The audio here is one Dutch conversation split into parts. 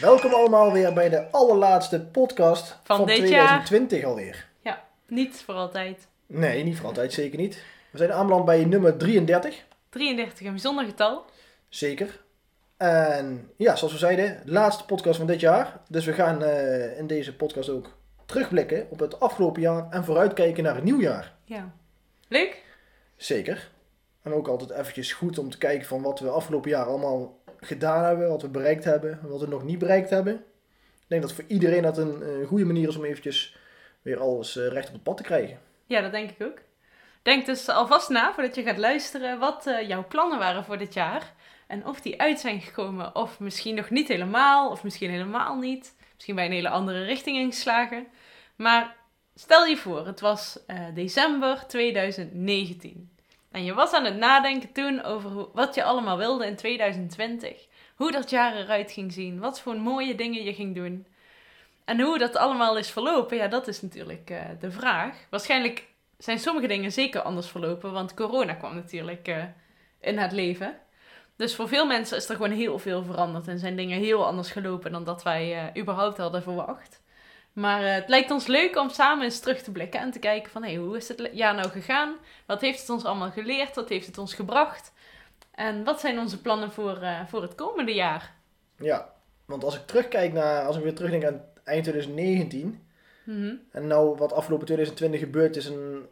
Welkom allemaal weer bij de allerlaatste podcast Van van, dit 2020 alweer. Ja, niet voor altijd. Nee, niet voor altijd, zeker niet. We zijn aanbeland bij nummer 33, 33, een bijzonder getal. zeker. En ja, zoals we zeiden, de laatste podcast van dit jaar. Dus we gaan eh, in deze podcast ook terugblikken op het afgelopen jaar en vooruitkijken naar het nieuwjaar. Ja. Leuk? Zeker. En ook altijd eventjes goed om te kijken van wat we afgelopen jaar allemaal gedaan hebben, wat we bereikt hebben, wat we nog niet bereikt hebben. Ik denk dat voor iedereen dat een, een goede manier is om eventjes weer alles eh, recht op het pad te krijgen. Ja, dat denk ik ook. Denk dus alvast na voordat je gaat luisteren wat eh, jouw plannen waren voor dit jaar. En of die uit zijn gekomen, of misschien nog niet helemaal, of misschien helemaal niet. Misschien bij een hele andere richting ingeslagen. Maar stel je voor, het was eh, december 2019. En je was aan het nadenken toen over hoe- wat je allemaal wilde in 2020. Hoe dat jaar eruit ging zien, wat voor mooie dingen je ging doen. En hoe dat allemaal is verlopen, ja, dat is natuurlijk eh, de vraag. Waarschijnlijk zijn sommige dingen zeker anders verlopen, want corona kwam natuurlijk eh, in het leven. Dus voor veel mensen is er gewoon heel veel veranderd en zijn dingen heel anders gelopen dan dat wij eh, überhaupt hadden verwacht. Maar eh, het lijkt ons leuk om samen eens terug te blikken en te kijken van hey, hoe is het jaar nou gegaan? Wat heeft het ons allemaal geleerd? Wat heeft het ons gebracht? En wat zijn onze plannen voor, eh, voor het komende jaar? Ja, want als ik terugkijk naar, als ik weer terugdenk aan eind 2019 Mhm. en nou wat afgelopen 2020 gebeurd is en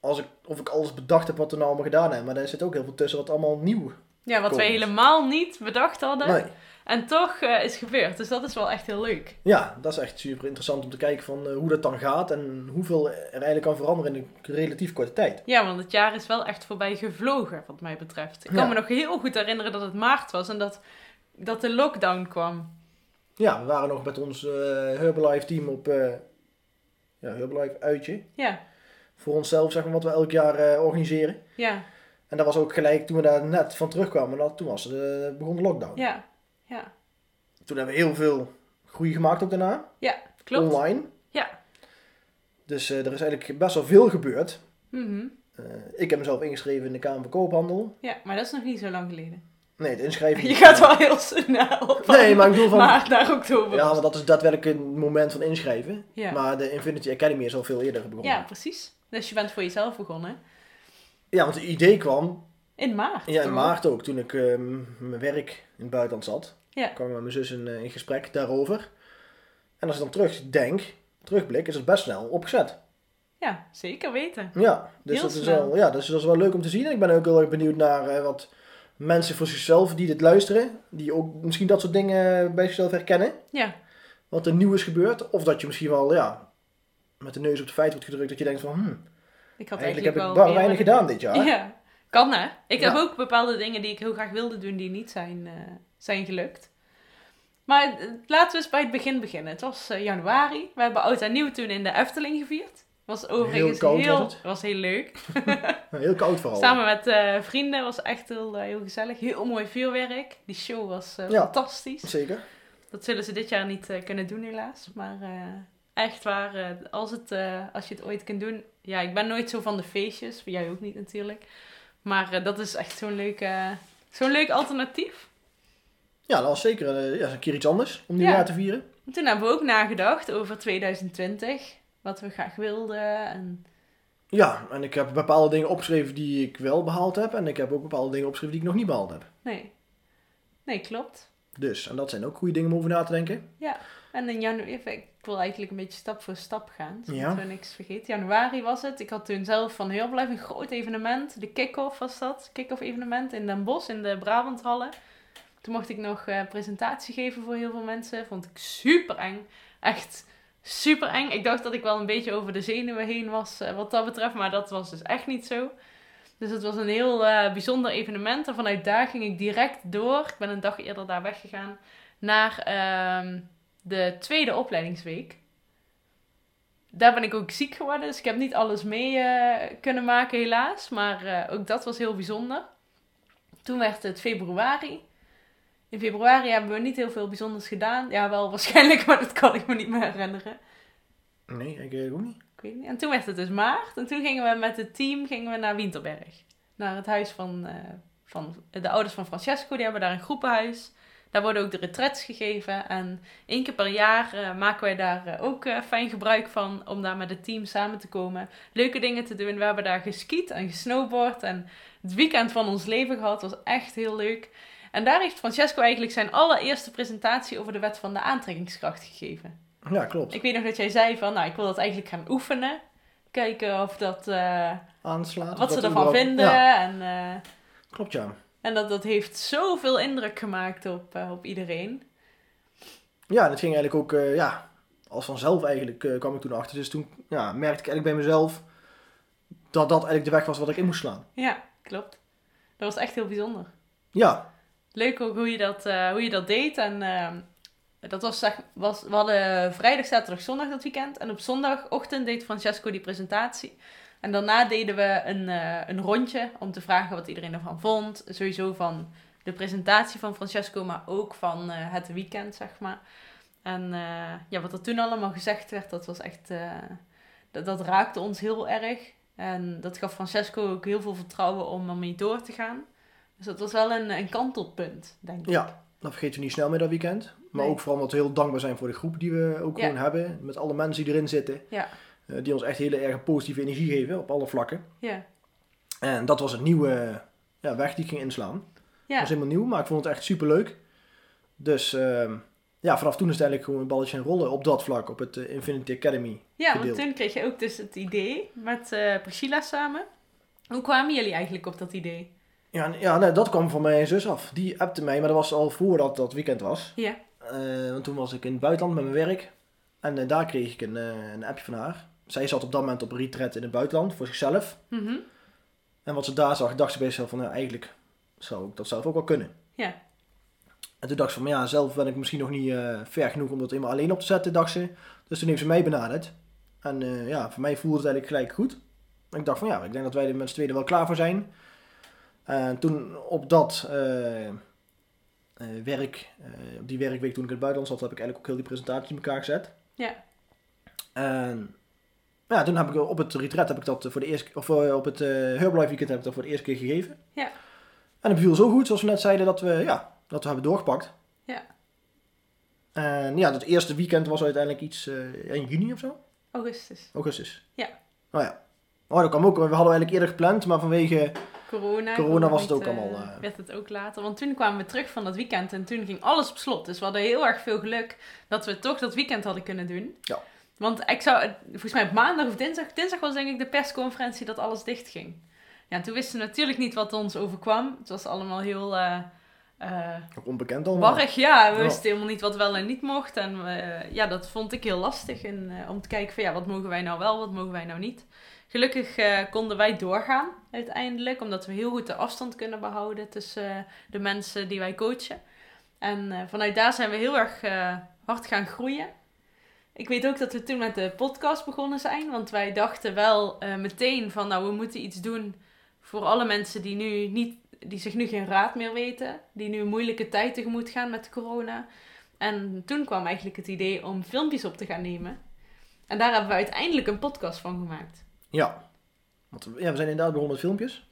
als ik, of ik alles bedacht heb wat we nou allemaal gedaan hebben, maar daar zit ook heel veel tussen wat allemaal nieuw. Ja, wat Komend. helemaal niet bedacht hadden Nee. En toch eh, is gebeurd. Dus dat is wel echt heel leuk. Ja, dat is echt super interessant om te kijken van eh, hoe dat dan gaat en hoeveel er eigenlijk kan veranderen in een relatief korte tijd. Ja, want het jaar is wel echt voorbij gevlogen, wat mij betreft. Ik kan Ja. me nog heel goed herinneren dat het maart was en dat, dat de lockdown kwam. Ja, we waren nog met ons eh, Herbalife team op ja, Herbalife uitje. Ja, Voor onszelf, zeg maar, wat we elk jaar organiseren. ja, En dat was ook gelijk toen we daar net van terugkwamen. Dat, toen was de, begon de lockdown. ja, ja. Toen hebben we heel veel groei gemaakt ook daarna. Klopt. Online. Ja. Dus eh, er is eigenlijk best wel veel gebeurd. Mhm. Eh, ik heb mezelf ingeschreven in de Kamer van Koophandel. Ja, maar dat is nog niet zo lang geleden. Nee, de inschrijving. Je gaat wel heel snel. van Nee, maar ik bedoel van... maart naar oktober. Ja, want dat is daadwerkelijk een moment van inschrijven. ja. Maar de Infinity Academy is al veel eerder begonnen. ja, precies. Dus je bent voor jezelf begonnen. Ja, want het idee kwam In maart. ja, in maart ook, toen ik eh, mijn werk in het buitenland zat. Ja. kwam met mijn zus in, eh, in gesprek daarover. En als ik dan terugdenk, terugblik, is het best snel opgezet. Ja, zeker weten. Ja, dus, Heel dat is, wel, ja dus dat is wel leuk om te zien. En ik ben ook heel erg benieuwd naar eh, wat mensen voor zichzelf die dit luisteren, die ook misschien dat soort dingen bij zichzelf herkennen. Ja, Wat er nieuw is gebeurd. Of dat je misschien wel ja, met de neus op de feit wordt gedrukt. Dat je denkt van, hm, ik had eigenlijk eigenlijk, heb ik wel weinig gedaan dit jaar. Ja, kan hè. Ik heb ook bepaalde dingen die ik heel graag wilde doen die niet zijn, eh, zijn gelukt. Maar eh, laten we eens bij het begin beginnen. Het was eh, januari. We hebben oud en nieuw toen in de Efteling gevierd. Was overigens koud heel, was het. was heel leuk. Heel koud vooral. Samen met vrienden was echt heel, heel gezellig. Heel mooi vuurwerk. Die show was Ja. fantastisch. Zeker. Dat zullen ze dit jaar niet kunnen doen helaas. Maar echt waar, als, het, als je het ooit kunt doen. Ja, ik ben nooit zo van de feestjes. Jij ook niet natuurlijk. Maar eh, dat is echt zo'n leuk, zo'n leuk alternatief. Ja, dat was zeker eh, ja, een keer iets anders om Ja. nieuwjaar te vieren. En toen hebben we ook nagedacht over 2020. Wat we graag wilden. En Ja, en ik heb bepaalde dingen opgeschreven die ik wel behaald heb. En ik heb ook bepaalde dingen opgeschreven die ik nog niet behaald heb. nee. Nee, klopt. Dus, en dat zijn ook goede dingen om over na te denken. En in januari, even, ik wil eigenlijk een beetje stap voor stap gaan, zodat Ja. we niks vergeten. Januari was het. Ik had toen zelf van Heerblijf een groot evenement. De kick-off was dat. Kick-off evenement in Den Bosch, in de Brabanthallen. Toen mocht ik nog eh, presentatie geven voor heel veel mensen. Vond ik super eng. Echt super eng. Ik dacht dat ik wel een beetje over de zenuwen heen was eh, wat dat betreft, maar dat was dus echt niet zo. Dus het was een heel eh, bijzonder evenement. En vanuit daar ging ik direct door. Ik ben een dag eerder daar weggegaan. Naar ehm, de tweede opleidingsweek. Daar ben ik ook ziek geworden. Dus ik heb niet alles mee eh, kunnen maken, helaas. Maar eh, ook dat was heel bijzonder. Toen werd het februari. In februari hebben we niet heel veel bijzonders gedaan. Ja, wel waarschijnlijk, maar dat kan ik me niet meer herinneren. Nee, ik eh, ook niet. Ik weet niet. En toen werd het dus maart. En toen gingen we met het team gingen we naar Winterberg. Naar het huis van, van de ouders van Francesco. Die hebben daar een groepenhuis. Daar worden ook de retrets gegeven. En één keer per jaar eh, maken wij daar eh, ook eh, fijn gebruik van. Om daar met het team samen te komen. Leuke dingen te doen. We hebben daar geskiet en gesnowboard. En het weekend van ons leven gehad. was echt heel leuk. En daar heeft Francesco eigenlijk zijn allereerste presentatie over de wet van de aantrekkingskracht gegeven. Ja, klopt. Ik weet nog dat jij zei van, nou, ik wil dat eigenlijk gaan oefenen. Kijken of dat, eh, Aanslaat. wat ze ervan vinden. Ja, En, klopt ja. En dat, dat heeft zoveel indruk gemaakt op, eh, op iedereen. Ja, dat ging eigenlijk ook, eh, ja, als vanzelf eigenlijk eh, kwam ik toen achter. Dus toen ja, merkte ik eigenlijk bij mezelf dat dat eigenlijk de weg was wat ik in moest slaan. Ja, klopt. Dat was echt heel bijzonder. Ja, Leuk ook hoe je dat, hoe je dat deed. En dat was, zeg, was, we hadden vrijdag, zaterdag, zondag dat weekend. En op zondagochtend deed Francesco die presentatie. En daarna deden we een, eh, een rondje om te vragen wat iedereen ervan vond. Sowieso van de presentatie van Francesco, maar ook van eh, het weekend, zeg maar. En eh, ja, wat er toen allemaal gezegd werd, dat was echt... dat, dat raakte ons heel erg. En dat gaf Francesco ook heel veel vertrouwen om ermee door te gaan. Dus dat was wel een, een kantelpunt, denk ik. ja, dat vergeten we niet snel meer dat weekend. Maar Nee. ook vooral omdat we heel dankbaar zijn voor de groep die we ook Ja. gewoon hebben. Met alle mensen die erin zitten. Ja. Eh, die ons echt hele erg positieve energie geven op alle vlakken. Ja, En dat was een nieuwe ja, weg die ik ging inslaan. Dat ja. was helemaal nieuw, maar ik vond het echt super leuk. Dus ehm, ja, vanaf toen is het eigenlijk gewoon een balletje gaan rollen op dat vlak, op het eh, Infinity Academy. ja want toen kreeg je ook dus het idee met eh Priscilla samen. Hoe kwamen jullie eigenlijk op dat idee? Ja, en- ja nee, dat kwam van mijn zus af. Die appte mij, maar dat was al voordat dat weekend was. Ja, want toen was ik in het buitenland met mijn werk. En daar kreeg ik een, een appje van haar. Zij zat op dat moment op een retreat in het buitenland voor zichzelf. mhm. En wat ze daar zag, dacht ze bij zichzelf van, ja, eigenlijk zou ik dat zelf ook wel kunnen. ja, En toen dacht ze van, ja, zelf ben ik misschien nog niet eh, ver genoeg om dat helemaal alleen op te zetten, dacht ze. Dus toen heeft ze mij benaderd. En eh, ja, voor mij voelde het eigenlijk gelijk goed. En ik dacht van, ja, ik denk dat wij er met z'n tweeën wel klaar voor zijn. En toen op dat eh, werk, op die werkweek toen ik in het buitenland zat, heb ik eigenlijk ook heel die presentatie in elkaar gezet. Ja. En ja, toen heb ik op het retreat heb ik dat voor de eerste of eh, op het eh Herbalife weekend heb ik dat voor de eerste keer gegeven. Ja. En het viel zo goed, zoals we net zeiden, dat we, ja, dat we hebben doorgepakt. Ja. En ja, dat eerste weekend was uiteindelijk iets eh, in juni of zo? augustus. Augustus. Ja. Oh ja. Oh, dat kwam ook. We hadden eigenlijk eerder gepland, maar vanwege... Corona. Corona was het ook allemaal, eh, werd het ook later. Want toen kwamen we terug van dat weekend en toen ging alles op slot. Dus we hadden heel erg veel geluk dat we toch dat weekend hadden kunnen doen. Ja. Want ik zou, volgens mij op maandag of dinsdag, dinsdag was denk ik de persconferentie dat alles dicht ging. Ja, en toen wisten we natuurlijk niet wat ons overkwam. Het was allemaal heel Ook onbekend allemaal. warrig. Ja, we Ja. wisten helemaal niet wat wel en niet mocht. En eh, ja, dat vond ik heel lastig. En, om te kijken van ja, wat mogen wij nou wel, wat mogen wij nou niet. Gelukkig konden wij doorgaan uiteindelijk, omdat we heel goed de afstand kunnen behouden tussen de mensen die wij coachen. En vanuit daar zijn we heel erg hard gaan groeien. Ik weet ook dat we toen met de podcast begonnen zijn, want wij dachten wel eh, meteen van nou we moeten iets doen voor alle mensen die, nu niet, die zich nu geen raad meer weten, die nu een moeilijke tijd tegemoet gaan met corona. En toen kwam eigenlijk het idee om filmpjes op te gaan nemen. En daar hebben we uiteindelijk een podcast van gemaakt. Ja. Want ja, we zijn inderdaad begonnen met filmpjes.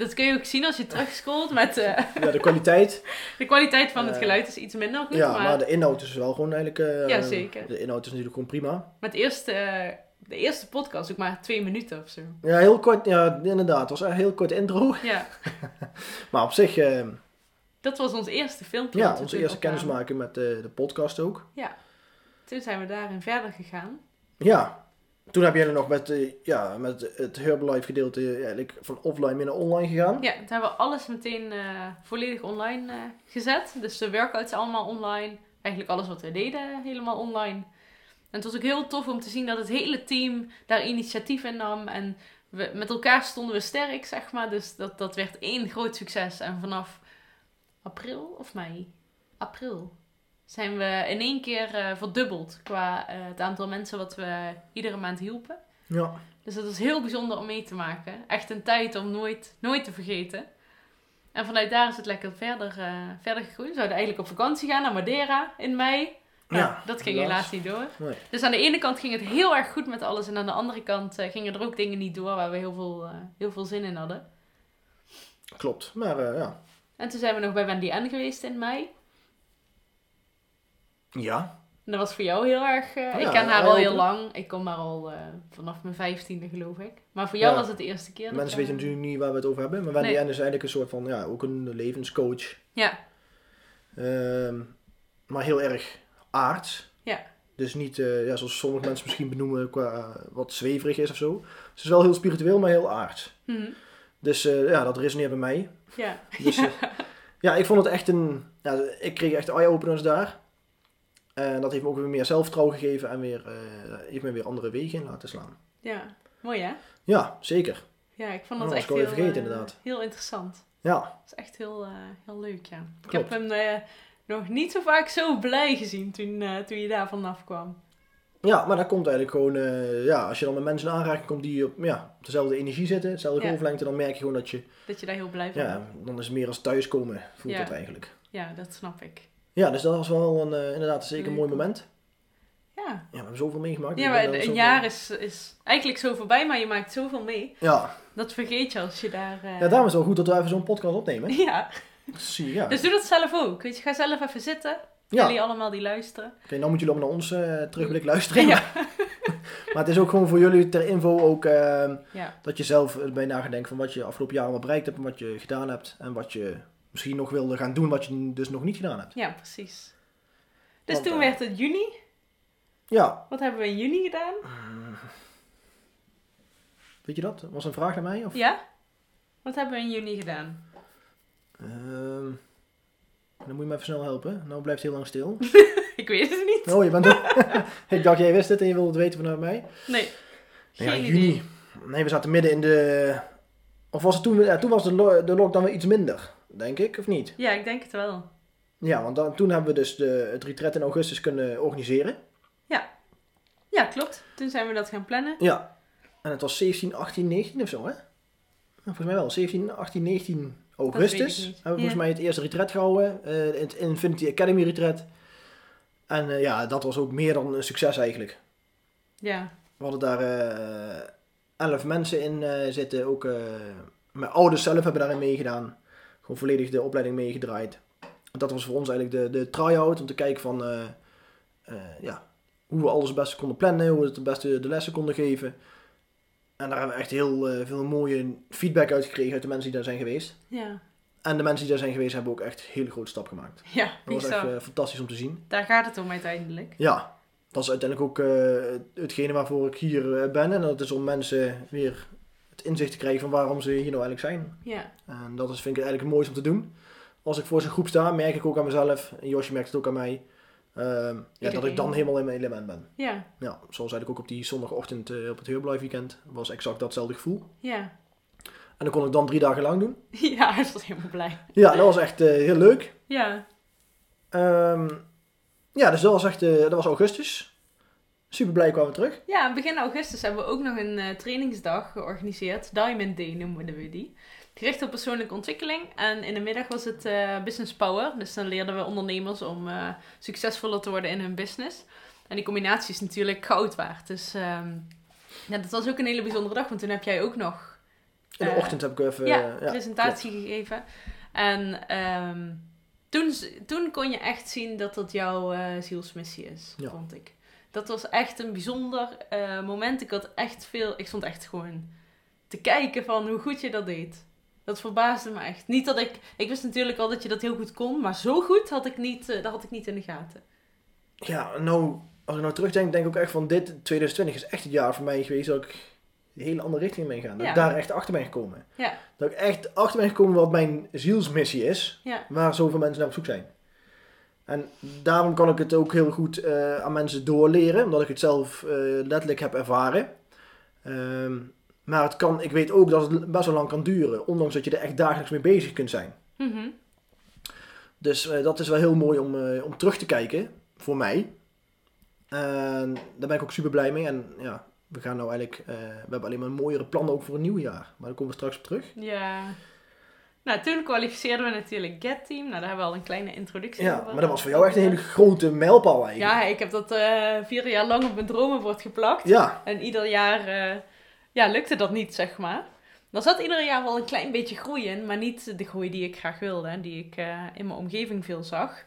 Dat kun je ook zien als je terugscrollt met eh, Ja, de kwaliteit. de kwaliteit van het Eh, geluid is iets minder goed. ja, maar maar de inhoud is wel gewoon eigenlijk... Ja, zeker. De inhoud is natuurlijk gewoon prima. met de eerste, de eerste podcast ook maar twee minuten of zo. Ja, heel kort. Ja, inderdaad. Het was een heel kort intro. Ja, Maar op zich, dat was ons eerste filmpje. ja, onze eerste kennismaking met de, de podcast ook. Toen zijn we daarin verder gegaan. Ja. Toen heb jij er nog met, ja, met het Herbalife gedeelte eigenlijk van offline meer naar online gegaan. Ja, toen hebben we alles meteen eh, volledig online eh, gezet. Dus de workouts allemaal online. Eigenlijk alles wat we deden helemaal online. En het was ook heel tof om te zien dat het hele team daar initiatief in nam. En we, met elkaar stonden we sterk, zeg maar. Dus dat, dat werd één groot succes. En vanaf april of mei? April. Zijn we in één keer eh, verdubbeld qua eh, het aantal mensen wat we iedere maand hielpen. Ja. Dus dat is heel bijzonder om mee te maken. Echt een tijd om nooit, nooit te vergeten. En vanuit daar is het lekker verder, eh, verder gegroeid. We zouden eigenlijk op vakantie gaan naar Madeira in mei. Nou, Ja, dat ging helaas. helaas niet door. Nee. Dus aan de ene kant ging het heel erg goed met alles. En aan de andere kant gingen er ook dingen niet door waar we heel veel, heel veel zin in hadden. Klopt. Maar ja. En toen zijn we nog bij Wendy N geweest in mei. Ja. En dat was voor jou heel erg... eh, Ja, ik ken haar al heel lang. Ik kom daar al eh, vanaf mijn vijftiende geloof ik. Maar voor jou Ja. was het de eerste keer. Mensen we- weten natuurlijk niet waar we het over hebben. Maar Wendy Nee. Is eigenlijk een soort van, ja, ook een levenscoach. Ja, Ehm, maar heel erg aards. Ja. Dus niet, eh, ja, zoals sommige mensen misschien benoemen, qua wat zweverig is of zo. Ze is wel heel spiritueel, maar heel aards. Mhm. Dus ja, dat resoneert bij mij. ja. Dus, ja. ja, ik vond het echt een... Ja, ik kreeg echt eye-openers daar. En dat heeft me ook weer meer zelfvertrouwen gegeven en weer, eh, heeft me weer andere wegen in laten slaan. ja, mooi hè? Ja, zeker. Ja, ik vond dat echt heel, vergeten, inderdaad. heel interessant. Ja, Dat is echt heel, eh, heel leuk, ja. Ik heb hem nog niet zo vaak zo blij gezien toen, toen je daar vanaf kwam. ja maar dat komt eigenlijk gewoon... ja, als je dan met mensen aanraking komt die op, ja, op dezelfde energie zitten, dezelfde Ja. golflengte, dan merk je gewoon dat je... Dat je daar heel blij van Ja, dan is het meer als thuiskomen, voelt Ja. dat eigenlijk. Ja, dat snap ik. Ja, dus dat was wel een, eh, inderdaad zeker een mooi moment. Ja, Ja, we hebben zoveel meegemaakt. ja maar een jaar is, is eigenlijk zo voorbij, maar je maakt zoveel mee. Ja. Dat vergeet je als je daar... eh, ja, daarom is het wel goed dat we even zo'n podcast opnemen. Ja, Zie ja. dus doe dat zelf ook. Weet je, ga zelf even zitten. ja. Jullie allemaal die luisteren. Oké, nou moeten jullie allemaal naar ons eh, terugblik luisteren. Ja. Maar het is ook gewoon voor jullie ter info ook eh, Ja, dat je zelf bij na gaat denken van wat je afgelopen jaar allemaal bereikt hebt en wat je gedaan hebt. En wat je misschien nog wilde gaan doen wat je dus nog niet gedaan hebt. ja precies. Dus Want, toen eh, werd het juni. Ja, Wat hebben we in juni gedaan? weet je dat? Was een vraag naar mij? Of? Ja? Wat hebben we in juni gedaan? Ehm, dan moet je me even snel helpen. Nou blijft het heel lang stil. Ik weet het niet. Oh, je bent Ik dacht jij wist het en je wilde het weten vanuit mij. Nee. Geen ja, idee. juni. Nee, we zaten midden in de... Of was het toen... Ja, toen was de, lo- de lockdown weer iets minder, denk ik, of niet? Ja, ik denk het wel. Ja, want dan, toen hebben we dus de, het retreat in augustus kunnen organiseren. Ja, klopt. Toen zijn we dat gaan plannen. Ja. En het was 17, 18, 19 of zo, hè? Nou, volgens mij wel. 17, 18, 19 augustus hebben we volgens Ja. mij het eerste retreat gehouden. eh, het Infinity Academy retreat. En eh, ja, dat was ook meer dan een succes eigenlijk. Ja. We hadden daar eh 11 mensen in zitten. Ook mijn ouders zelf hebben daarin meegedaan. Gewoon volledig de opleiding meegedraaid. Dat was voor ons eigenlijk de, de try-out. Om te kijken van... eh, eh, ja, hoe we alles het beste konden plannen. Hoe we het het beste de lessen konden geven. En daar hebben we echt heel eh, veel mooie feedback uit gekregen uit de mensen die daar zijn geweest. Ja. En de mensen die daar zijn geweest hebben ook echt een hele grote stap gemaakt. Ja, Dat was echt fantastisch om te zien. Daar gaat het om uiteindelijk. Ja, dat is uiteindelijk ook hetgene waarvoor ik hier ben. En dat is om mensen weer het inzicht te krijgen van waarom ze hier nou eigenlijk zijn. Ja. En dat is, vind ik eigenlijk het mooiste om te doen. Als ik voor zo'n groep sta, merk ik ook aan mezelf. En Josje merkt het ook aan mij. ehm, ja, dat ik dan helemaal in mijn element ben. Ja. Ja, zoals eigenlijk ook op die zondagochtend eh, op het Heurblijf weekend. was exact datzelfde gevoel. Ja. En dat kon ik dan drie dagen lang doen. Ja, hij was helemaal blij. Ja, dat was echt eh, heel leuk. Ja. Ehm, ja, dus dat was echt, eh, dat was augustus. Super blij kwamen we terug. Ja, begin augustus hebben we ook nog een eh, trainingsdag georganiseerd. Diamond Day noemen we die. Gericht op persoonlijke ontwikkeling. En in de middag was het eh, Business Power. Dus dan leerden we ondernemers om eh, succesvoller te worden in hun business. En die combinatie is natuurlijk goud waard. Dus ehm, ja, dat was ook een hele bijzondere dag. Want toen heb jij ook nog In de ochtend heb ik even... ja, presentatie gegeven. En ehm, toen, toen kon je echt zien dat dat jouw zielsmissie is, Ja. vond ik. Dat was echt een bijzonder eh, moment. Ik had echt veel... Ik stond echt gewoon te kijken van hoe goed je dat deed. Dat verbaasde me echt. Niet dat ik... Ik wist natuurlijk al dat je dat heel goed kon, maar zo goed had ik niet, eh, dat had ik niet in de gaten. Ja, nou, als ik nou terugdenk, denk ik ook echt van dit 2020 is echt het jaar voor mij geweest dat ik een hele andere richting ben gegaan. Dat Ja. ik daar echt achter ben gekomen. Ja. Dat ik echt achter ben gekomen wat mijn zielsmissie is, Ja, waar zoveel mensen naar op zoek zijn. En daarom kan ik het ook heel goed eh, aan mensen doorleren, omdat ik het zelf eh, letterlijk heb ervaren. Ehm, Maar het kan, ik weet ook dat het best wel lang kan duren, ondanks dat je er echt dagelijks mee bezig kunt zijn. Mhm. Dus eh, dat is wel heel mooi om, om terug te kijken, voor mij. En daar ben ik ook super blij mee. En ja, we gaan nou eigenlijk, we hebben alleen maar mooiere plannen ook voor een nieuw jaar. Maar daar komen we straks op terug. Ja. Nou, toen kwalificeerden we natuurlijk Get Team. Nou, daar hebben we al een kleine introductie Ja, over. maar dat was voor jou echt een hele grote mijlpaal eigenlijk. Ja, ik heb dat eh, vier jaar lang op mijn dromenbord geplakt. Ja, En ieder jaar eh, ja, lukte dat niet, zeg maar. Er zat ieder jaar wel een klein beetje groei in, maar niet de groei die ik graag wilde. En die ik eh, in mijn omgeving veel zag.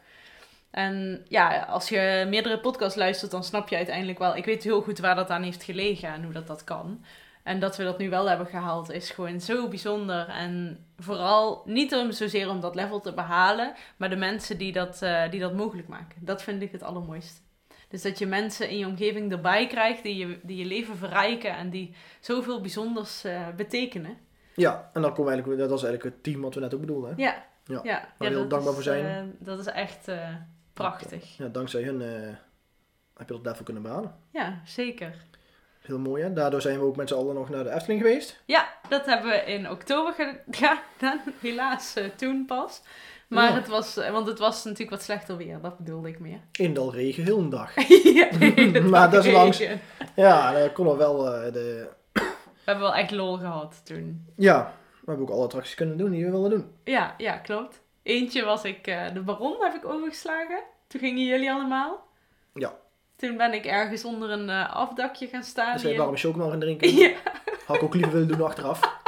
En ja, als je meerdere podcasts luistert, dan snap je uiteindelijk wel... Ik weet heel goed waar dat aan heeft gelegen en hoe dat dat kan. En dat we dat nu wel hebben gehaald is gewoon zo bijzonder. En vooral niet om zozeer om dat level te behalen, maar de mensen die dat, eh, die dat mogelijk maken. Dat vind ik het allermooiste. Dus dat je mensen in je omgeving erbij krijgt die je, die je leven verrijken en die zoveel bijzonders eh, betekenen. ja. en dan komen we eigenlijk, dat was eigenlijk het team wat we net ook bedoelden. Hè? Ja, Ja, ja. waar we heel dankbaar is, voor zijn. eh, dat is echt prachtig. Ja, dankzij hun eh, heb je dat level kunnen behalen. Ja, zeker. Heel mooi hè. Daardoor zijn we ook met z'n allen nog naar de Efteling geweest. Ja, dat hebben we in oktober gedaan. Helaas eh, toen pas. Maar Ja. het was, eh, want het was natuurlijk wat slechter weer, dat bedoelde ik meer. In Dalregen, heel een dag. ja, Maar dag desondanks- regen. Ja, daar we wel eh, de... We hebben wel echt lol gehad toen. Ja, we hebben ook alle attracties kunnen doen die we wilden doen. Ja, ja, klopt. Eentje was ik, de Baron heb ik overgeslagen. Toen gingen jullie allemaal. Ja. Toen ben ik ergens onder een eh, afdakje gaan staan. Dus die- warme chocomel gaan drinken. Ja, Had ik ook liever willen doen achteraf.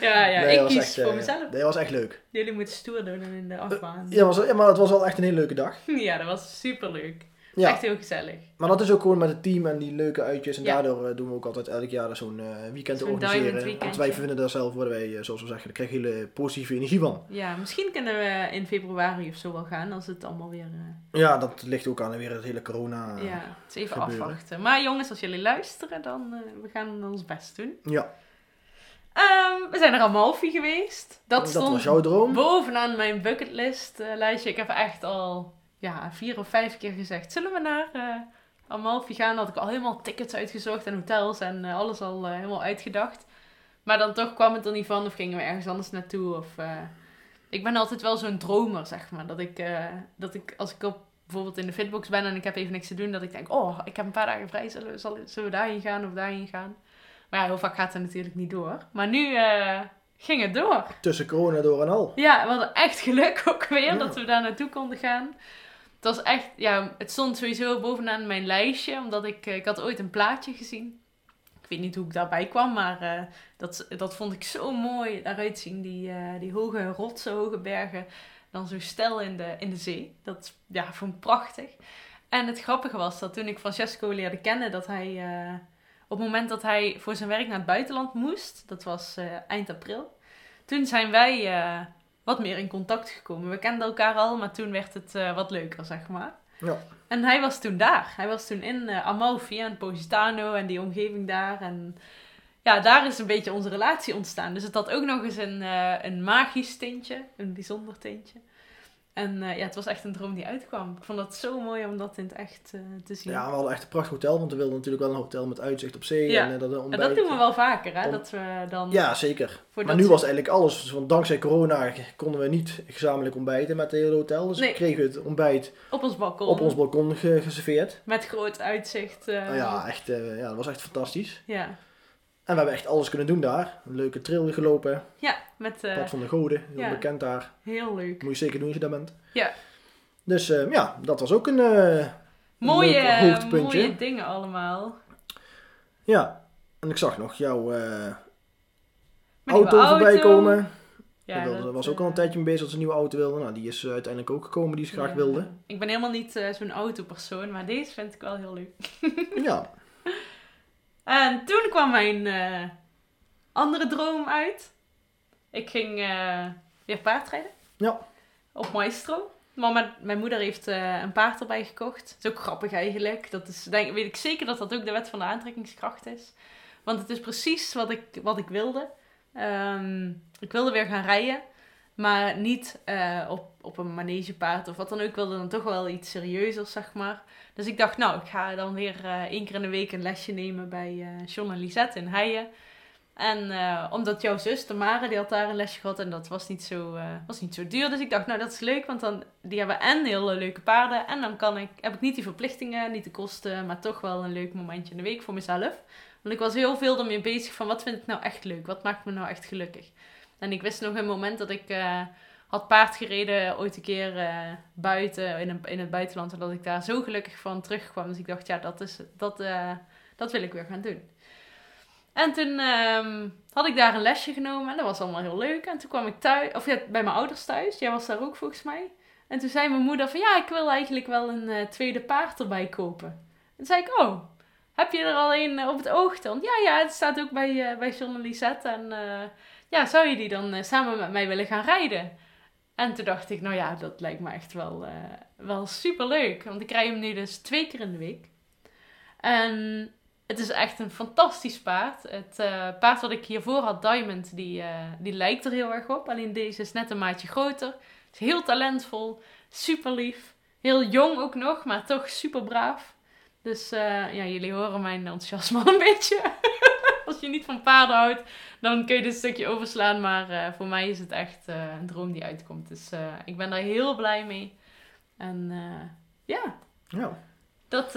ja, ja Nee, ik kies echt, voor eh, mezelf. Dat was echt leuk. Jullie moeten stoer doen in de afbaan. Ja, was, ja, maar het was wel echt een hele leuke dag. Ja, dat was super leuk. Ja, Echt heel gezellig. maar dat is ook gewoon met het team en die leuke uitjes. En Ja. daardoor eh, doen we ook altijd elk jaar zo'n eh, weekend Zo'n organiseren. Want wij vinden daar zelf, worden wij, eh, zoals we zeggen, daar krijg je hele positieve energie van. Ja, misschien kunnen we in februari of zo wel gaan als het allemaal weer. Ja, dat ligt ook aan weer het hele corona. ja, het is even gebeuren. afwachten. Maar jongens, als jullie luisteren, dan uh, we gaan ons best doen. Ja, Ehm, we zijn naar Amalfi geweest. Dat, dat, stond was jouw droom. bovenaan mijn bucketlist lijstje. Ik heb echt al ja, vier of vijf keer gezegd: zullen we naar eh, Amalfi gaan? Had ik al helemaal tickets uitgezocht en hotels en eh, alles al eh, helemaal uitgedacht. Maar dan toch kwam het er niet van of gingen we ergens anders naartoe. Of, ik ben altijd wel zo'n dromer, zeg maar. Dat ik, dat ik als ik op, bijvoorbeeld in de fitbox ben en ik heb even niks te doen, dat ik denk: oh, ik heb een paar dagen vrij, zullen we, zullen we daarheen gaan of daarheen gaan? Maar ja, heel vaak gaat het natuurlijk niet door. Maar nu ging het door. Tussen corona door en al. Ja, we hadden echt geluk ook weer Ja. dat we daar naartoe konden gaan. Het was echt, ja, het stond sowieso bovenaan mijn lijstje, omdat ik, eh, ik had ooit een plaatje gezien. Ik weet niet hoe ik daarbij kwam, maar eh, dat, dat vond ik zo mooi eruit zien. Die, eh, die hoge rotsen, hoge bergen, dan zo stel in de, in de zee. Dat ja, vond ik prachtig. En het grappige was dat toen ik Francesco leerde kennen, dat hij op het moment dat hij voor zijn werk naar het buitenland moest, dat was eind april, toen zijn wij wat meer in contact gekomen. We kenden elkaar al, maar toen werd het eh, wat leuker, zeg maar. Ja. En hij was toen daar. Hij was toen in eh, Amalfi en Positano en die omgeving daar. En ja, daar is een beetje onze relatie ontstaan. Dus het had ook nog eens een, eh, een magisch tintje, een bijzonder tintje. En eh, ja, het was echt een droom die uitkwam. Ik vond het zo mooi om dat in het echt eh, te zien. Ja, we hadden echt een prachtig hotel, want we wilden natuurlijk wel een hotel met uitzicht op zee. Ja. En, eh, dat en dat doen we wel vaker, hè? Om- Dat we dan... Ja, zeker. Maar dat nu was eigenlijk alles, want dankzij corona konden we niet gezamenlijk ontbijten met het hele hotel. Dus Nee. we kregen het ontbijt Op ons balkon. op ons balkon ge- geserveerd. Met groot uitzicht. eh, Nou ja, echt, eh, ja, dat was echt fantastisch. ja. En we hebben echt alles kunnen doen daar. Een leuke trail gelopen. Ja, met eh, Pad van de Goden, heel ja. bekend daar. heel leuk. Moet je zeker doen als je daar bent. Ja. Dus eh, ja, dat was ook een... eh, Mooie, eh, hoogtepuntje. mooie dingen allemaal. ja, en ik zag nog jouw nieuwe auto voorbij komen. Ja, dat, was ook al een tijdje mee bezig dat ze een nieuwe auto wilde. Nou, die is uiteindelijk ook gekomen die ze graag ja. wilde. Ik ben helemaal niet zo'n autopersoon, maar deze vind ik wel heel leuk. Ja, En toen kwam mijn eh, andere droom uit. Ik ging eh, weer paardrijden. Ja. Op Maestro. Maar mijn, mijn moeder heeft eh, een paard erbij gekocht. Dat is ook grappig eigenlijk. Dat is, denk, weet ik zeker dat dat ook de wet van de aantrekkingskracht is. Want het is precies wat ik, wat ik wilde. Ehm, ik wilde weer gaan rijden. Maar niet eh, op, op een manegepaard of wat dan ook. Ik wilde dan toch wel iets serieuzers, zeg maar. Dus ik dacht, nou, ik ga dan weer eh, één keer in de week een lesje nemen bij John en Lisette in Heijen. En omdat jouw zus, Tamara, die had daar een lesje gehad en dat was niet, zo, was niet zo duur. Dus ik dacht, nou dat is leuk, want dan, die hebben en hele leuke paarden. En dan kan ik, heb ik niet die verplichtingen, niet de kosten, maar toch wel een leuk momentje in de week voor mezelf. Want ik was heel veel ermee bezig van, wat vind ik nou echt leuk? Wat maakt me nou echt gelukkig? En ik wist nog een moment dat ik eh, had paard gereden ooit een keer eh, buiten, in, een, in het buitenland. En dat ik daar zo gelukkig van terugkwam. Dus ik dacht, ja, dat, is, dat, eh, dat wil ik weer gaan doen. En toen ehm, had ik daar een lesje genomen en dat was allemaal heel leuk. En toen kwam ik thuis, of bij mijn ouders thuis. Jij was daar ook volgens mij. En toen zei mijn moeder van, ja, ik wil eigenlijk wel een tweede paard erbij kopen. En toen zei ik, oh, heb je er al een op het oog dan? Ja, ja, het staat ook bij, eh, bij John en Lisette. En ja, zou je die dan eh, samen met mij willen gaan rijden? En toen dacht ik, nou ja, dat lijkt me echt wel, eh, wel super leuk. Want ik rij hem nu dus twee keer in de week. En het is echt een fantastisch paard. Het eh, paard wat ik hiervoor had, Diamond, die, die lijkt er heel erg op. Alleen deze is net een maatje groter. Is heel talentvol, super lief. Heel jong ook nog, maar toch super braaf. Dus ja, jullie horen mijn enthousiasme een beetje. Als je niet van paarden houdt, dan kun je dit stukje overslaan. Maar eh, voor mij is het echt eh, een droom die uitkomt. Dus eh, ik ben daar heel blij mee. En ja, Ja. dat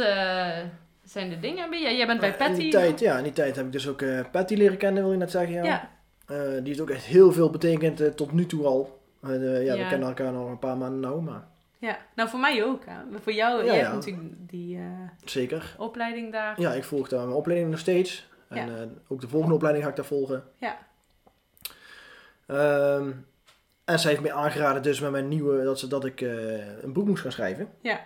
zijn de dingen. Jij, jij bent bij In Patty. die tijd, ja, in die tijd heb ik dus ook Patty leren kennen, wil je net zeggen. Ja. Ja, die is ook echt heel veel betekend tot nu toe al. Ja, Ja. we kennen elkaar nog een paar maanden nou, maar ja, nou voor mij ook. Hè. Voor jou, Ja, jij ja. hebt natuurlijk die zeker. opleiding daar. Ja, ik volg daar mijn opleiding nog steeds. En Ja. eh, ook de volgende opleiding ga ik daar volgen. Ja. Ehm, en zij heeft mij aangeraden dus met mijn nieuwe, dat, ze, dat ik eh, een boek moest gaan schrijven. Ja.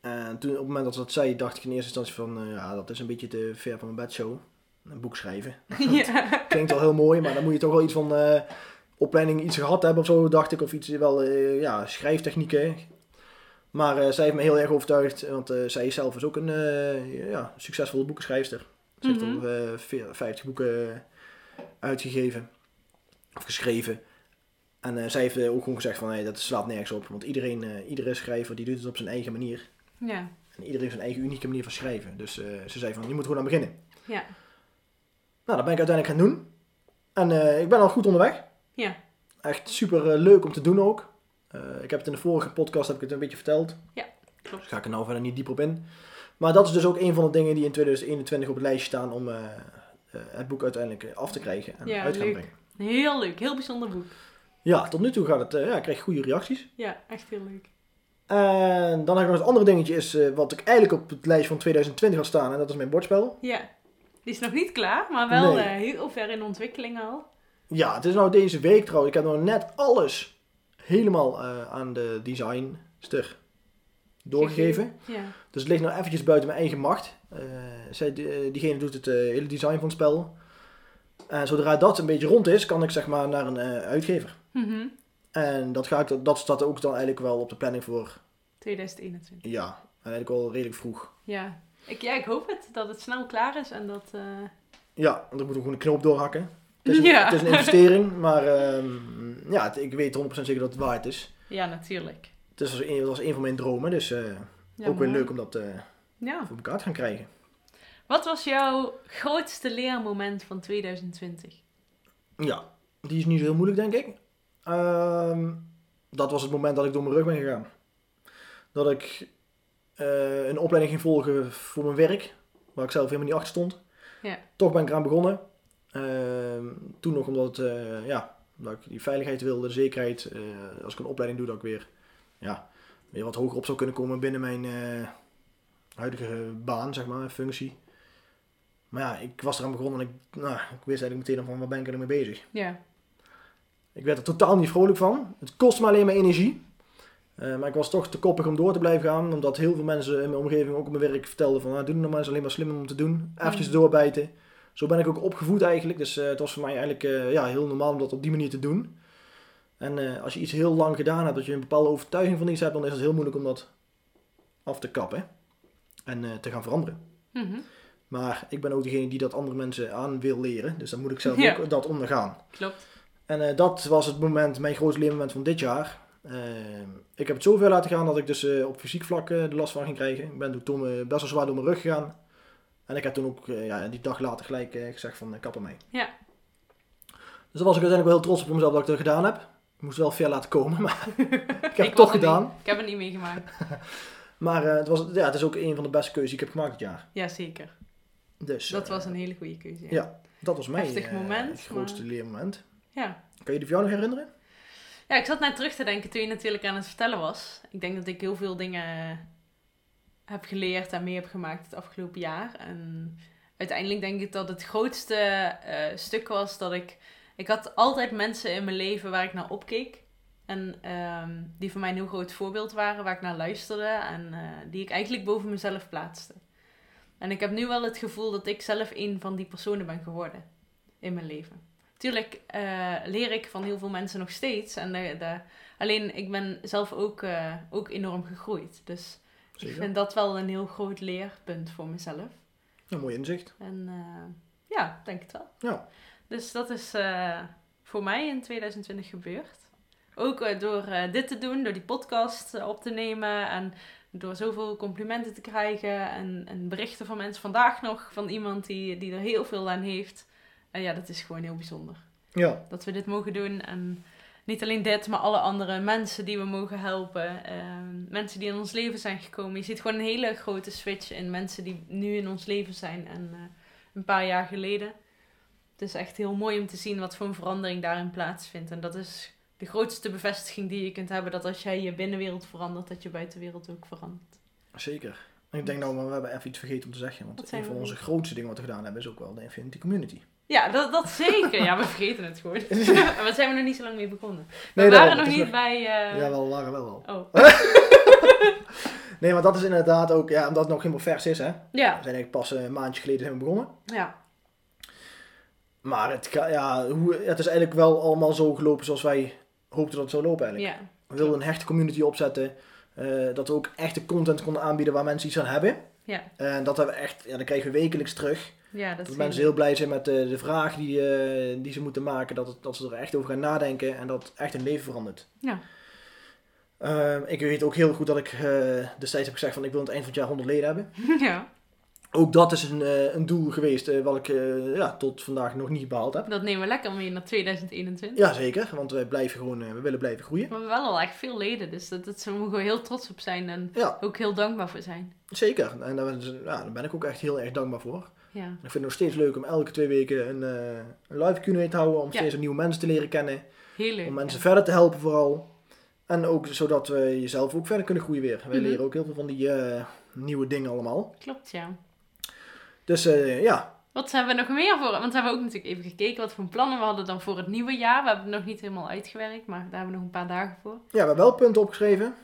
En toen, op het moment dat ze dat zei, dacht ik in eerste instantie van, eh, ja, dat is een beetje te ver van mijn bedshow. Een boek schrijven. ja. Klinkt wel heel mooi, maar dan moet je toch wel iets van opleiding iets gehad hebben of zo, dacht ik. Of iets, wel, ja, schrijftechnieken. Maar zij heeft me heel erg overtuigd, want zij is zelf is ook een ja, succesvolle boekenschrijfster. Ze heeft Mhm. al eh, veer- 50 boeken uitgegeven, of geschreven. En eh, zij heeft eh, ook gewoon gezegd van, nee, dat slaat nergens op. Want iedereen, eh, iedere schrijver, die doet het op zijn eigen manier. ja. En iedereen heeft zijn eigen unieke manier van schrijven. Dus eh, ze zei van, je moet gewoon aan beginnen. Ja. Nou, dat ben ik uiteindelijk gaan doen. En eh, ik ben al goed onderweg. Ja. Echt super eh, leuk om te doen ook. Eh, ik heb het in de vorige podcast heb ik het een beetje verteld. Ja, klopt. Dus ga ik er nou verder niet diep op in. Maar dat is dus ook een van de dingen die in 2021 op het lijstje staan om eh, eh, het boek uiteindelijk eh, af te krijgen en Ja, uit te brengen. Heel leuk, heel bijzonder boek. Ja, tot nu toe gaat het, ja, ik krijg goede reacties. Ja, echt heel leuk. En dan heb ik nog het andere dingetje is, wat ik eigenlijk op het lijstje van 2020 had staan. En dat is mijn bordspel. Ja, die is nog niet klaar, maar wel Nee. heel ver in ontwikkeling al. Ja, het is nou deze week trouwens. Ik heb nog net alles helemaal aan de designster doorgegeven. Ja. Dus het ligt nou eventjes buiten mijn eigen macht. Eh, zij, eh, diegene doet het eh, hele design van het spel. En zodra dat een beetje rond is, kan ik zeg maar naar een uitgever. Mhm. En dat, ga ik, dat staat ook dan eigenlijk wel op de planning voor, 2021. ja, eigenlijk wel redelijk vroeg. Ja. Ik, ja, ik hoop het, dat het snel klaar is en dat... eh, Ja, want dan moet gewoon een knoop doorhakken. Het is een, Ja. het is een investering, maar ehm, ja, het- ik weet 100% zeker dat het waard is. Ja, natuurlijk. Een, dat was een van mijn dromen, dus eh, Ja, ook weer mooi. leuk om dat eh, Ja. voor elkaar te gaan krijgen. Wat was jouw grootste leermoment van 2020? Ja, die is niet zo heel moeilijk, denk ik. Ehm, dat was het moment dat ik door mijn rug ben gegaan. Dat ik eh, een opleiding ging volgen voor mijn werk, waar ik zelf helemaal niet achter stond. Ja. Toch ben ik eraan begonnen. Ehm, toen nog omdat, het, ja, omdat ik die veiligheid wilde, de zekerheid. als ik een opleiding doe, dat ik weer, ja, weer wat hoger op zou kunnen komen binnen mijn eh, huidige baan, zeg maar, functie. Maar ja, ik was eraan begonnen en ik, nou, ik wist eigenlijk meteen van waar ben ik er mee bezig. Ja. Ik werd er totaal niet vrolijk van. Het kost me alleen maar energie. Eh, maar ik was toch te koppig om door te blijven gaan. Omdat heel veel mensen in mijn omgeving, ook op mijn werk, vertelden van... Ah, doe het nou maar, is alleen maar slim om te doen. Eventjes Mm. doorbijten. Zo ben ik ook opgevoed eigenlijk. Dus eh, het was voor mij eigenlijk ja, heel normaal om dat op die manier te doen. En eh, als je iets heel lang gedaan hebt, dat je een bepaalde overtuiging van iets hebt... dan is het heel moeilijk om dat af te kappen. En eh, te gaan veranderen. Mhm. Maar ik ben ook degene die dat andere mensen aan wil leren. Dus dan moet ik zelf Ja. ook dat ondergaan. Klopt. En eh, dat was het moment, mijn grootste leermoment van dit jaar. Ik heb het zoveel laten gaan dat ik dus op fysiek vlak de last van ging krijgen. Ik ben toen best wel zwaar door mijn rug gegaan. En ik heb toen ook ja, die dag later gelijk gezegd van uh, kap ermee. Ja. Dus daar was ik uiteindelijk wel heel trots op mezelf dat ik dat gedaan heb. Ik moest wel ver laten komen, maar ik heb Ik het toch gedaan. niet. Ik heb het niet meegemaakt. Maar eh, het, was, ja, het is ook een van de beste keuzes die ik heb gemaakt dit jaar. Ja, zeker. Dus Dat eh, was een hele goede keuze. ja. dat was mijn eh, moment, het grootste maar- leermoment. ja. Kan je die voor jou nog herinneren? Ja, ik zat net terug te denken toen je natuurlijk aan het vertellen was. Ik denk dat ik heel veel dingen heb geleerd en mee heb gemaakt het afgelopen jaar. En uiteindelijk denk ik dat het grootste eh, stuk was dat ik... Ik had altijd mensen in mijn leven waar ik naar opkeek. En ehm, die voor mij een heel groot voorbeeld waren, waar ik naar luisterde. En eh, die ik eigenlijk boven mezelf plaatste. En ik heb nu wel het gevoel dat ik zelf een van die personen ben geworden in mijn leven. Tuurlijk eh, leer ik van heel veel mensen nog steeds. En de, de- alleen ik ben zelf ook, eh, ook enorm gegroeid. Dus ik vind dat wel een heel groot leerpunt voor mezelf. Een mooi inzicht. En ja, denk het wel. Ja. Dus dat is eh, voor mij in 2020 gebeurd. Ook eh, door eh, dit te doen, door die podcast op te nemen en door zoveel complimenten te krijgen en, en berichten van mensen vandaag nog van iemand die, die er heel veel aan heeft. En ja, dat is gewoon heel bijzonder Ja, dat we dit mogen doen. En niet alleen dit, maar alle andere mensen die we mogen helpen. Ehm, mensen die in ons leven zijn gekomen. Je ziet gewoon een hele grote switch in mensen die nu in ons leven zijn en een paar jaar geleden. Het is echt heel mooi om te zien wat voor een verandering daarin plaatsvindt. En dat is de grootste bevestiging die je kunt hebben. Dat als jij je binnenwereld verandert, dat je buitenwereld ook verandert. zeker. Ik denk nou, maar we hebben even iets vergeten om te zeggen. Want een van we onze grootste dingen wat we gedaan hebben is ook wel de Infinity Community. Ja, dat, dat zeker. Ja, we vergeten het gewoon. Maar daar zijn we nog niet zo lang mee begonnen. We Nee, waren nog niet bij... eh, Ja, wel, waren wel wel. Oh. Nee, maar dat is inderdaad ook, ja, omdat het nog helemaal vers is, hè. We Ja, zijn eigenlijk pas een maandje geleden zijn we begonnen. ja. Maar het, ga- ja, hoe, het is eigenlijk wel allemaal zo gelopen zoals wij hoopten dat het zou lopen eigenlijk. Ja, We wilden een hechte community opzetten. eh, dat we ook echte content konden aanbieden waar mensen iets aan hebben. ja, En dat hebben we echt, ja, dat krijgen we wekelijks terug. ja, dat mensen heel blij zijn met de, de vraag die, eh, die ze moeten maken. Dat, het, dat ze er echt over gaan nadenken en dat het echt hun leven verandert. Ja. Eh, ik weet ook heel goed dat ik eh, destijds heb gezegd van ik wil aan het eind van het jaar 100 leden hebben. Ja, Ook dat is een, eh, een doel geweest eh, wat ik eh, ja, tot vandaag nog niet behaald heb. dat nemen we lekker mee naar 2021. Jazeker, want wij blijven gewoon, we willen blijven groeien. We hebben wel al echt veel leden, dus dat, dat, daar mogen we heel trots op zijn en Ja, ook heel dankbaar voor zijn. zeker. En daar, ben- ja, daar ben ik ook echt heel erg dankbaar voor. Ja, En ik vind het nog steeds leuk om elke twee weken een, een live Q&A te houden. Om Ja. steeds nieuwe mensen te leren kennen. heel leuk. Om mensen ja. verder te helpen vooral. En ook zodat we jezelf ook verder kunnen groeien weer. Wij Mhm. leren ook heel veel van die nieuwe dingen allemaal. Klopt, ja. Dus eh, ja, Wat hebben we nog meer voor? Want we hebben ook natuurlijk even gekeken wat voor plannen we hadden dan voor het nieuwe jaar. We hebben het nog niet helemaal uitgewerkt, maar daar hebben we nog een paar dagen voor. ja, we hebben wel punten opgeschreven.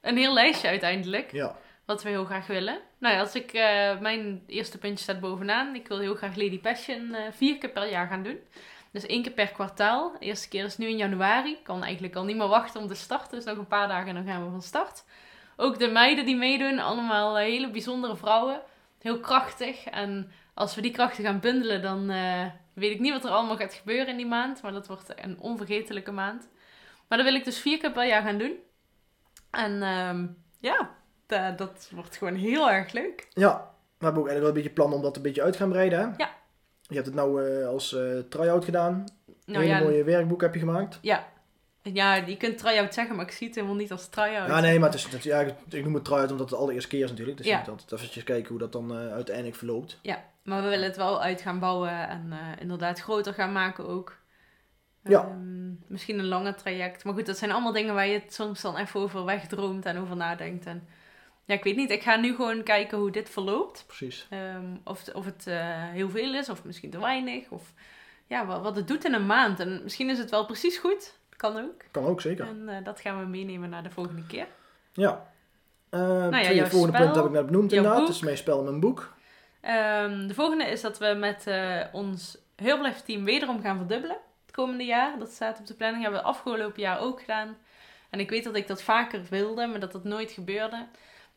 Een heel lijstje uiteindelijk. Ja, Wat we heel graag willen. Nou ja, als ik, eh, mijn eerste puntje staat bovenaan. Ik wil heel graag Lady Passion eh, vier keer per jaar gaan doen. Dus één keer per kwartaal. De eerste keer is nu in januari. Ik kan eigenlijk al niet meer wachten om te starten. Dus nog een paar dagen en dan gaan we van start. Ook de meiden die meedoen, allemaal hele bijzondere vrouwen. Heel krachtig. En als we die krachten gaan bundelen, dan eh, weet ik niet wat er allemaal gaat gebeuren in die maand. Maar dat wordt een onvergetelijke maand. Maar dat wil ik dus vier keer per jaar gaan doen. En ehm, ja, da- dat wordt gewoon heel erg leuk. ja. We hebben ook eigenlijk wel een beetje plannen om dat een beetje uit te gaan breiden. Hè? Ja. Je hebt het nou eh, als eh try-out gedaan. Een Nou hele ja, mooie werkboek heb je gemaakt. ja. Ja, je kunt try-out zeggen, maar ik zie het helemaal niet als try-out. Ja, nee, maar het is, het, ja, ik noem het try-out omdat het de allereerste keer is natuurlijk. Dus Ja. je moet altijd eventjes kijken hoe dat dan eh, uiteindelijk verloopt. Ja, maar we willen het wel uit gaan bouwen en eh, inderdaad groter gaan maken ook. Ja. Ehm, misschien een langer traject. Maar goed, dat zijn allemaal dingen waar je het soms dan even over wegdroomt en over nadenkt. En ja, ik weet niet. Ik ga nu gewoon kijken hoe dit verloopt. Precies. Ehm, of, of het eh, heel veel is, of misschien te weinig. Of ja, wat, wat het doet in een maand. En misschien is het wel precies goed. Kan ook. Kan ook, zeker. En eh, dat gaan we meenemen naar de volgende keer. Ja. Eh ja, twee volgende punten heb ik net benoemd inderdaad. boek. Dat is mijn spel en mijn boek. Ehm, de volgende is dat we met eh, ons team wederom gaan verdubbelen. Het komende jaar. Dat staat op de planning. Hebben we afgelopen jaar ook gedaan. En ik weet dat ik dat vaker wilde, maar dat dat nooit gebeurde.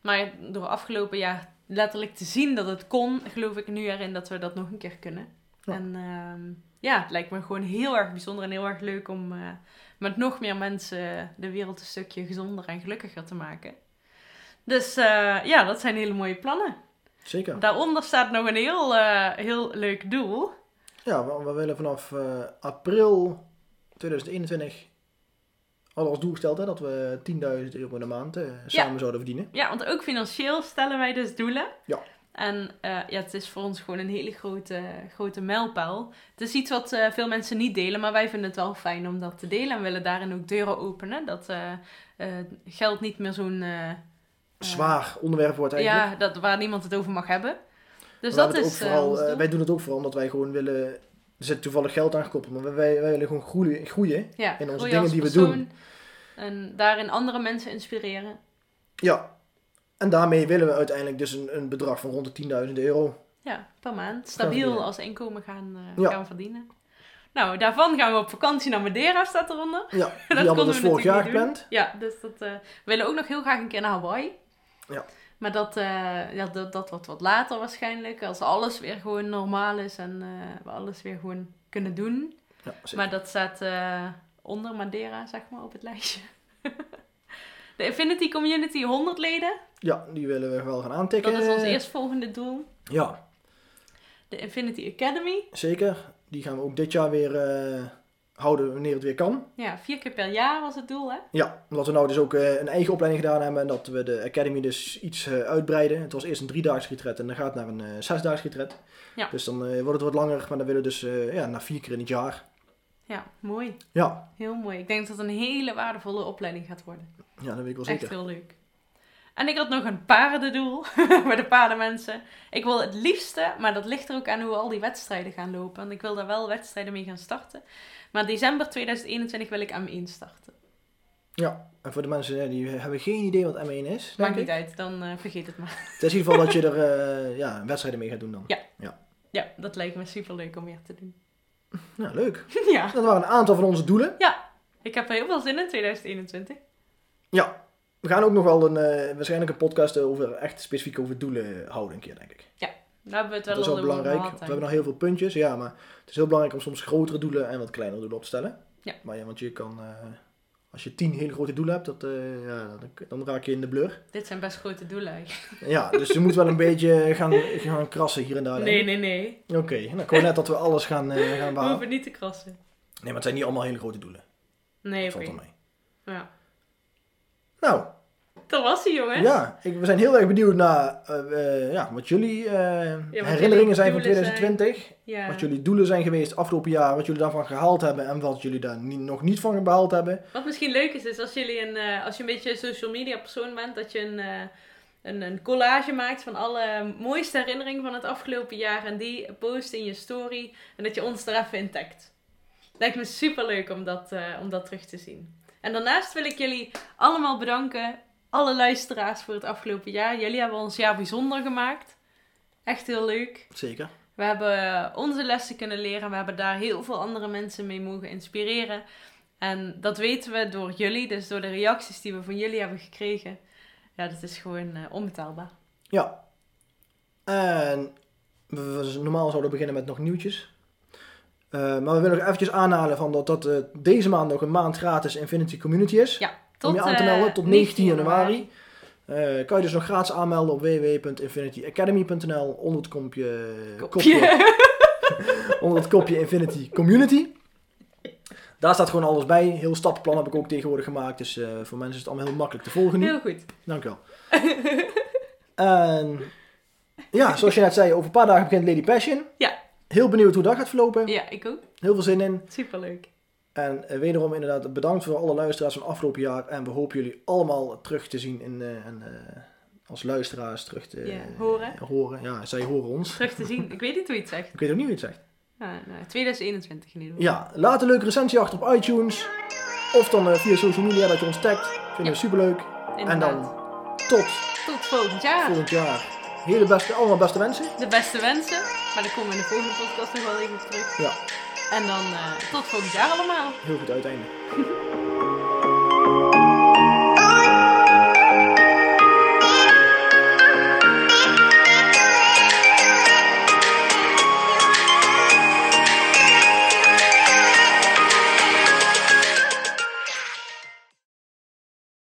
Maar door afgelopen jaar letterlijk te zien dat het kon, geloof ik nu erin dat we dat nog een keer kunnen. Ja. En ehm, ja, het lijkt me gewoon heel erg bijzonder en heel erg leuk om met nog meer mensen de wereld een stukje gezonder en gelukkiger te maken. Dus eh, ja, dat zijn hele mooie plannen. Zeker. Daaronder staat nog een heel, eh, heel leuk doel. Ja, we, we willen vanaf eh, april 2021 hadden als doel gesteld hè, dat we 10.000 euro in de maand samen zouden verdienen. Ja, want ook financieel stellen wij dus doelen. Ja. En eh, ja, het is voor ons gewoon een hele grote, grote mijlpaal. Het is iets wat eh, veel mensen niet delen, maar wij vinden het wel fijn om dat te delen. En willen daarin ook deuren openen. Dat eh, geld niet meer zo'n... Zwaar onderwerp wordt eigenlijk. Ja, dat, waar niemand het over mag hebben. Dus Maar dat is vooral, wij doen het ook vooral omdat wij gewoon willen... Er zit toevallig geld aan gekoppeld, maar wij, wij willen gewoon groeien. groeien. ja, in onze groeien dingen die we doen. En daarin andere mensen inspireren. Ja. En daarmee willen we uiteindelijk dus een, een bedrag van rond de 10.000 euro. Ja, per maand. Stabiel als inkomen gaan, eh, Ja. gaan verdienen. Nou, daarvan gaan we op vakantie naar Madeira, staat eronder. Ja, die Dat hadden we dus we vorig jaar gepland. Ja, dus dat, eh, we willen ook nog heel graag een keer naar Hawaii. Ja. Maar dat, eh, ja, dat, dat wordt wat later waarschijnlijk. Als alles weer gewoon normaal is en we alles weer gewoon kunnen doen. Ja. Maar dat staat onder Madeira, zeg maar, op het lijstje. De Infinity Community 100 leden. Ja, die willen we wel gaan aantikken. Dat is ons eerstvolgende doel. Ja, De Infinity Academy. zeker. Die gaan we ook dit jaar weer eh, houden wanneer het weer kan. Ja, vier keer per jaar was het doel, hè? Ja, omdat we nou dus ook eh, een eigen opleiding gedaan hebben en dat we de Academy dus iets eh, uitbreiden. Het was eerst een driedaags retret en dan gaat het naar een zesdaags retret. Ja. Dus dan wordt het wat langer, maar dan willen we dus ja, naar vier keer in het jaar. Ja, mooi. Ja, Heel mooi. Ik denk dat het een hele waardevolle opleiding gaat worden. ja dat weet ik wel Echt zeker. heel leuk. En ik had nog een paardendoel voor de paardenmensen. Ik wil het liefste, maar dat ligt er ook aan hoe al die wedstrijden gaan lopen. Want ik wil daar wel wedstrijden mee gaan starten. Maar december 2021 wil ik M1 starten. Ja, en voor de mensen die hebben geen idee wat M1 is, Maakt ik. niet uit, dan eh, vergeet het maar. Het is in ieder geval dat je er eh, ja, wedstrijden mee gaat doen dan. Ja. Ja, dat lijkt me super leuk om weer te doen. Ja, leuk. ja. Dat waren een aantal van onze doelen. Ik heb er heel veel zin in 2021. Ja, we gaan ook nog wel een, eh, waarschijnlijk een podcast over echt specifiek over doelen houden een keer, denk ik. Daar hebben we het wel Dat is over belangrijk. gehad, We hebben nog heel veel puntjes, ja, maar het is heel belangrijk om soms grotere doelen en wat kleinere doelen op te stellen. Ja. Maar ja, want je kan, eh, als je tien hele grote doelen hebt, dat, eh, ja, dan, dan raak je in de blur. Dit zijn best grote doelen eigenlijk. Ja, dus je moet wel een beetje gaan, gaan krassen hier en daar. Nee, nee, nee. Oké, nou, ik hoor net dat we alles gaan, gaan We behalen. hoeven niet te krassen. Nee, maar het zijn niet allemaal hele grote doelen. Nee, Valt oké. er mee. Ja. Nou, Dat was hij, jongens. ja, ik, we zijn heel erg benieuwd naar eh, eh, ja, wat jullie eh, herinneringen zijn van doelen zijn. 2020. Ja. Wat jullie doelen zijn geweest afgelopen jaar, wat jullie daarvan gehaald hebben en wat jullie daar niet, nog niet van behaald hebben. Wat misschien leuk is, is als, jullie een, eh, als je een beetje een social media persoon bent, dat je een, eh, een, een collage maakt van alle mooiste herinneringen van het afgelopen jaar en die post in je story en dat je ons er even in tagt. Lijkt me super leuk om dat, eh, om dat terug te zien. En daarnaast wil ik jullie allemaal bedanken, alle luisteraars voor het afgelopen jaar. Jullie hebben ons jaar bijzonder gemaakt. Echt heel leuk. Zeker. We hebben onze lessen kunnen leren. We hebben daar heel veel andere mensen mee mogen inspireren. En dat weten we door jullie, dus door de reacties die we van jullie hebben gekregen. Ja, dat is gewoon eh, onbetaalbaar. Ja. En we, we- normaal zouden we beginnen met nog nieuwtjes. Eh, maar we willen nog eventjes aanhalen van dat, dat eh, deze maand nog een maand gratis Infinity Community is. Ja, om je aan te eh, melden tot 19 januari. Eh, kan je dus nog gratis aanmelden op www.infinityacademy.nl onder het kopje, kopje, onder het kopje Infinity Community. Daar staat gewoon alles bij. Heel stappenplan heb ik ook tegenwoordig gemaakt. Dus voor mensen is het allemaal heel makkelijk te volgen nu. Heel goed. Dankjewel. en ja, zoals je net zei, over een paar dagen begint Lady Passion. Ja. Heel benieuwd hoe dat gaat verlopen. Ja, ik ook. Heel veel zin in. Superleuk. En eh, wederom inderdaad bedankt voor alle luisteraars van afgelopen jaar. En we hopen jullie allemaal terug te zien in, eh, en, eh, als luisteraars terug te Ja, horen. horen. Ja, zij horen ons. Terug te zien. Ik weet niet hoe je het zegt. Ik weet ook niet wie het zegt. Nou, 2021 in ieder geval. Ja, laat een leuke recensie achter op iTunes. Of dan via social media dat je ons tagt. Vinden Ja. we superleuk. En Inderdaad. dan tot Tot volgend jaar. volgend jaar. Hele beste, allemaal beste wensen. De beste wensen. Maar daar komen we in de volgende podcast nog wel even op terug. Ja, En dan eh, tot volgend jaar allemaal. heel goed uiteinde.